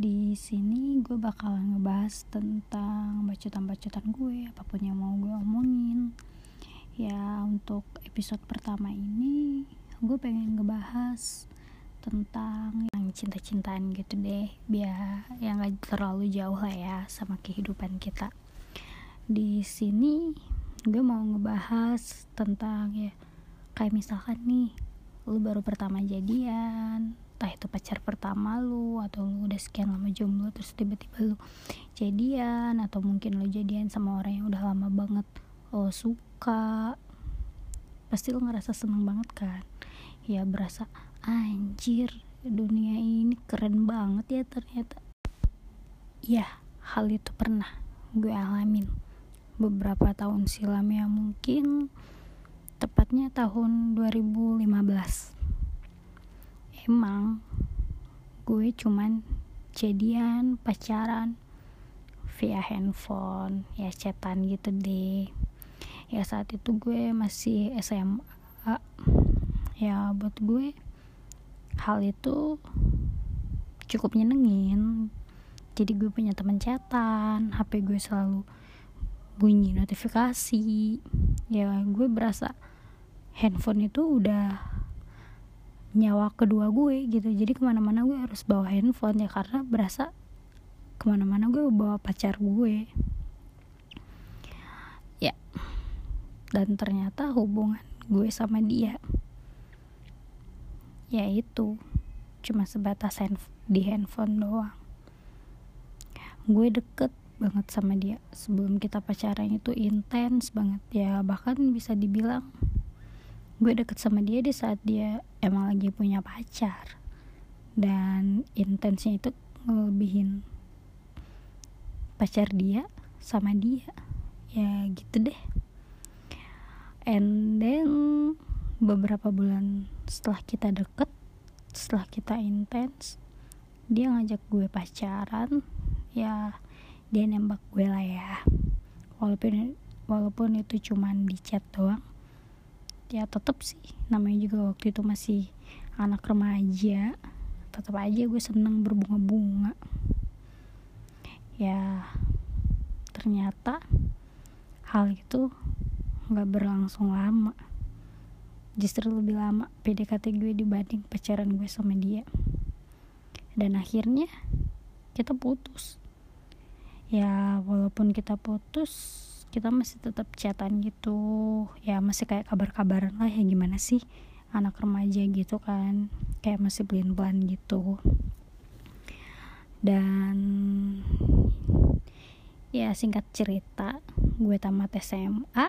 Di sini gue bakal ngebahas tentang bacotan-bacotan gue, apa pun yang mau gue omongin. Ya, untuk episode pertama ini gue pengen ngebahas tentang yang cinta-cintaan gitu deh, biar yang gak terlalu jauh lah ya sama kehidupan kita. Di sini gue mau ngebahas tentang ya kayak misalkan nih lu baru pertama jadian entah itu pacar pertama lu atau lu udah sekian lama jomblo terus tiba-tiba lu jadian atau mungkin lu jadian sama orang yang udah lama banget lo suka pasti lu ngerasa seneng banget kan? Ya berasa anjir dunia ini keren banget ya ternyata. Ya hal itu pernah gue alamin beberapa tahun silam ya mungkin tepatnya tahun 2015 emang gue cuman jadian pacaran via handphone ya chatan gitu deh. Ya saat itu gue masih SMA ya buat gue hal itu cukup nyenengin. Jadi gue punya teman chatan HP gue selalu bunyi notifikasi. Ya gue berasa handphone itu udah nyawa kedua gue gitu. Jadi ke mana-mana gue harus bawa handphone ya karena berasa ke mana-mana gue bawa pacar gue. Ya. Dan ternyata hubungan gue sama dia ya itu cuma sebatas di handphone doang. Gue deket banget sama dia. Sebelum kita pacaran itu intens banget ya. Bahkan bisa dibilang gue deket sama dia di saat dia emang lagi punya pacar. Dan intensnya itu ngelebihin pacar dia sama dia. Ya gitu deh. And then beberapa bulan setelah kita deket setelah kita intens dia ngajak gue pacaran. Ya dia nembak gue lah ya. Walaupun walaupun itu cuman di chat doang ya tetep sih. Namanya juga waktu itu masih anak remaja. Tetap aja gue seneng berbunga-bunga. Ya ternyata hal itu nggak berlangsung lama. Justru lebih lama PDKT gue dibanding pacaran gue sama dia. Dan akhirnya kita putus. Ya walaupun kita putus kita masih tetap chatan gitu. Ya masih kayak kabar-kabaran lah ya gimana sih anak remaja? Gitu kan. Kayak masih pelin pelan gitu. Dan ya singkat cerita gue tamat SMA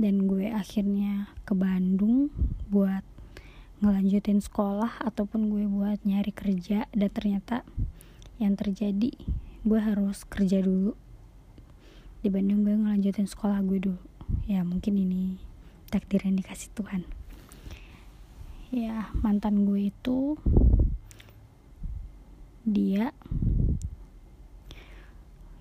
dan gue akhirnya ke Bandung buat ngelanjutin sekolah ataupun gue buat nyari kerja. Dan ternyata yang terjadi gue harus kerja dulu dibanding gue ngelanjutin sekolah gue dulu. Ya mungkin ini takdir yang dikasih Tuhan. Ya mantan gue itu dia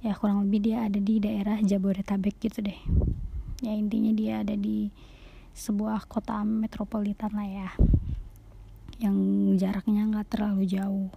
ya kurang lebih dia ada di daerah Jabodetabek gitu deh. Ya intinya dia ada di sebuah kota metropolitan lah ya yang jaraknya nggak terlalu jauh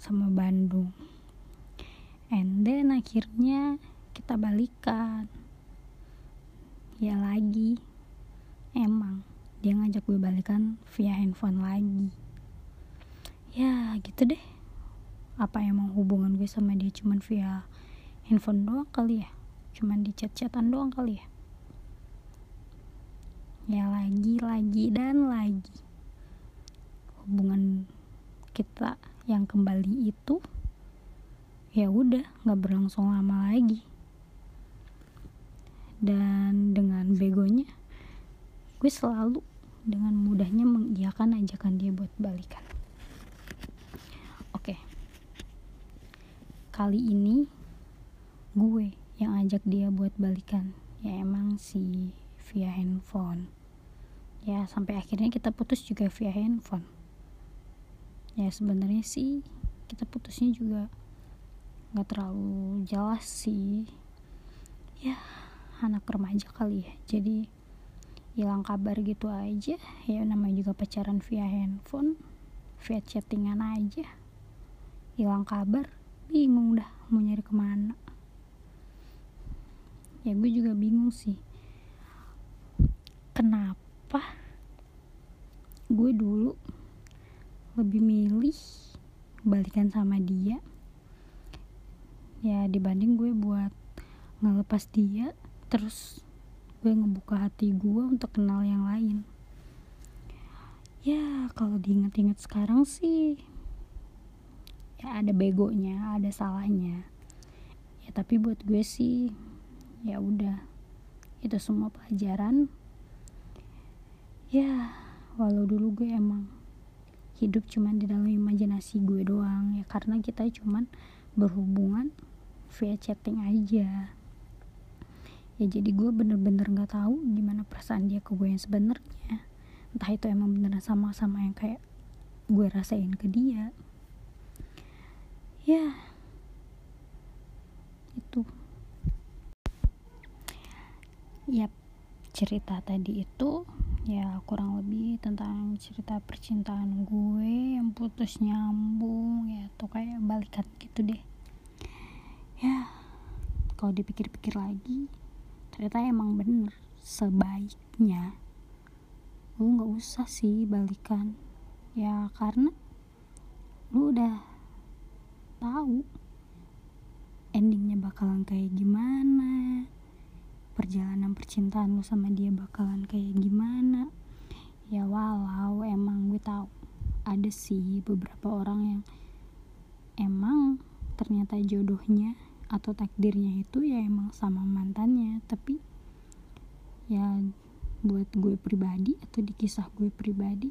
sama Bandung. And then akhirnya kita balikan. Ya lagi. Emang dia ngajak gue balikan via handphone lagi. Ya gitu deh. Apa emang hubungan gue sama dia cuman via handphone doang kali ya? Cuman di chat-chatan doang kali ya? Ya lagi lagi dan lagi. Hubungan kita yang kembali itu ya udah nggak berlangsung lama lagi dan dengan begonya gue selalu dengan mudahnya mengiyakan ajakan dia buat balikan. Oke. Kali ini gue yang ajak dia buat balikan. Ya emang sih via handphone. Ya sampai akhirnya kita putus juga via handphone. Ya sebenarnya sih kita putusnya juga nggak terlalu jelas sih. Ya anak remaja kali ya. Jadi hilang kabar gitu aja. Ya namanya juga pacaran via handphone via chattingan aja. Hilang kabar bingung dah mau nyari ke mana. Ya gue juga bingung sih. Kenapa gue dulu lebih milih balikan sama dia? Ya dibanding gue buat ngelepas dia terus gue ngebuka hati gue untuk kenal yang lain. Ya kalau diinget-inget sekarang sih ya ada begonya ada salahnya. Ya tapi buat gue sih ya udah. Itu semua pelajaran. Ya walau dulu gue emang hidup cuman di dalam imajinasi gue doang ya karena kita cuman berhubungan via chatting aja ya jadi gue bener-bener nggak tahu gimana perasaan dia ke gue yang sebenarnya. Entah itu emang beneran sama-sama yang kayak gue rasain ke dia. Ya. Itu. Yap. Cerita tadi itu ya kurang lebih tentang cerita percintaan gue yang putus nyambung ya tuh kayak balikan gitu deh. Ya. Kalau dipikir-pikir lagi ternyata emang bener sebaiknya. Lu nggak usah sih balikan. Ya karena lu udah tahu endingnya bakalan kayak gimana perjalanan percintaan lu sama dia bakalan kayak gimana. Ya walau emang gue tahu ada sih beberapa orang yang emang ternyata jodohnya atau takdirnya itu ya emang sama mantannya. Tapi ya buat gue pribadi atau di kisah gue pribadi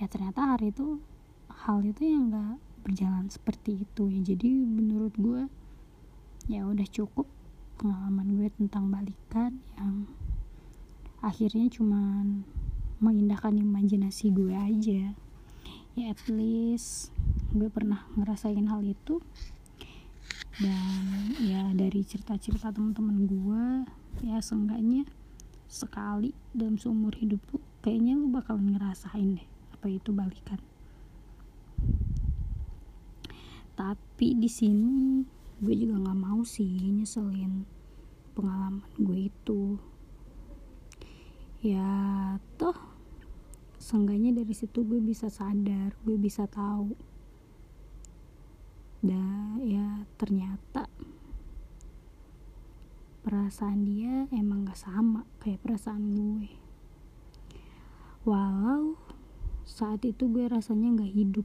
ya ternyata hari itu hal itu yang gak berjalan seperti itu ya. Jadi menurut gue ya udah cukup pengalaman gue tentang balikan yang akhirnya cuman mengindahkan imajinasi gue aja. Ya at least gue pernah ngerasain hal itu dan ya dari cerita-cerita teman-teman gue ya seenggaknya sekali dalam seumur hidup lu kayaknya lu bakal ngerasain deh apa itu balikan. Tapi di sini gue juga nggak mau sih nyeselin pengalaman gue itu. Ya toh seenggaknya dari situ gue bisa sadar gue bisa tahu dan ya ternyata perasaan dia emang gak sama kayak perasaan gue. Walau saat itu gue rasanya gak hidup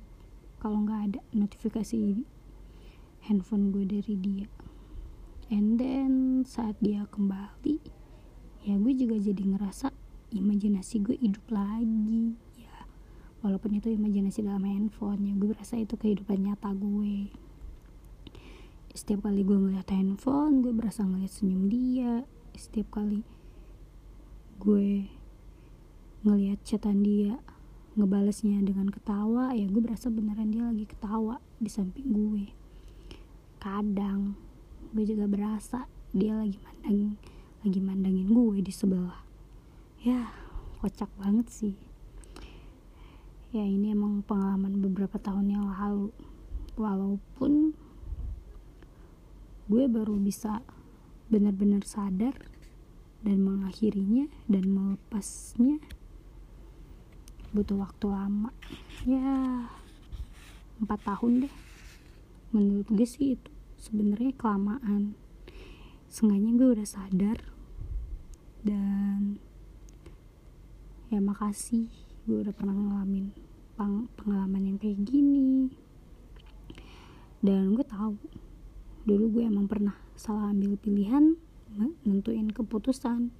kalau gak ada notifikasi handphone gue dari dia. And then saat dia kembali ya gue juga jadi ngerasa imajinasi gue hidup lagi ya. Walaupun itu imajinasi dalam handphone ya gue berasa itu kehidupan nyata gue setiap kali gue ngeliat handphone gue berasa ngeliat senyum dia. Setiap kali gue ngeliat chatan dia ngebalesnya dengan ketawa ya gue berasa beneran dia lagi ketawa di samping gue kadang gue juga berasa dia lagi mandang lagi mandangin gue di sebelah. Ya kocak banget sih. Ya ini emang pengalaman beberapa tahun yang lalu. Walaupun gue baru bisa benar-benar sadar dan mengakhirinya dan melepasnya. Butuh waktu lama. Ya empat tahun deh. Menurut gue sih itu sebenarnya kelamaan. Sengaja gue udah sadar dan ya makasih gue udah pernah ngalamin pengalaman yang kayak gini. Dan gue tahu dulu gue emang pernah salah ambil pilihan nentuin keputusan.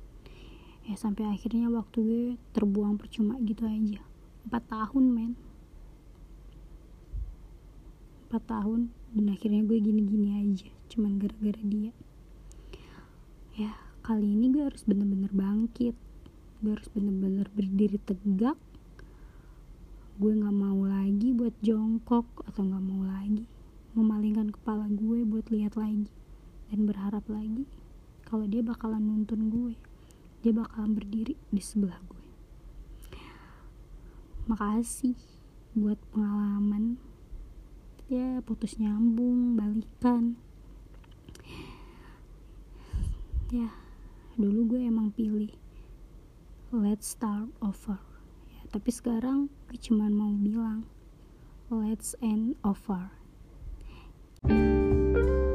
Ya sampai akhirnya waktu gue terbuang percuma gitu aja. 4 tahun men. 4 tahun dan akhirnya gue gini-gini aja cuman gara-gara dia. Ya kali ini gue harus bener-bener bangkit. Gue harus bener-bener berdiri tegak. Gue gak mau lagi buat jongkok atau gak mau lagi memalingkan kepala gue buat lihat lagi. Dan berharap lagi kalau dia bakalan nuntun gue. Dia bakalan berdiri di sebelah gue. Makasih buat pengalaman. Ya putus nyambung balikan. Ya dulu gue emang pilih let's start over. Ya, tapi sekarang gue cuman mau bilang let's end over Thank you.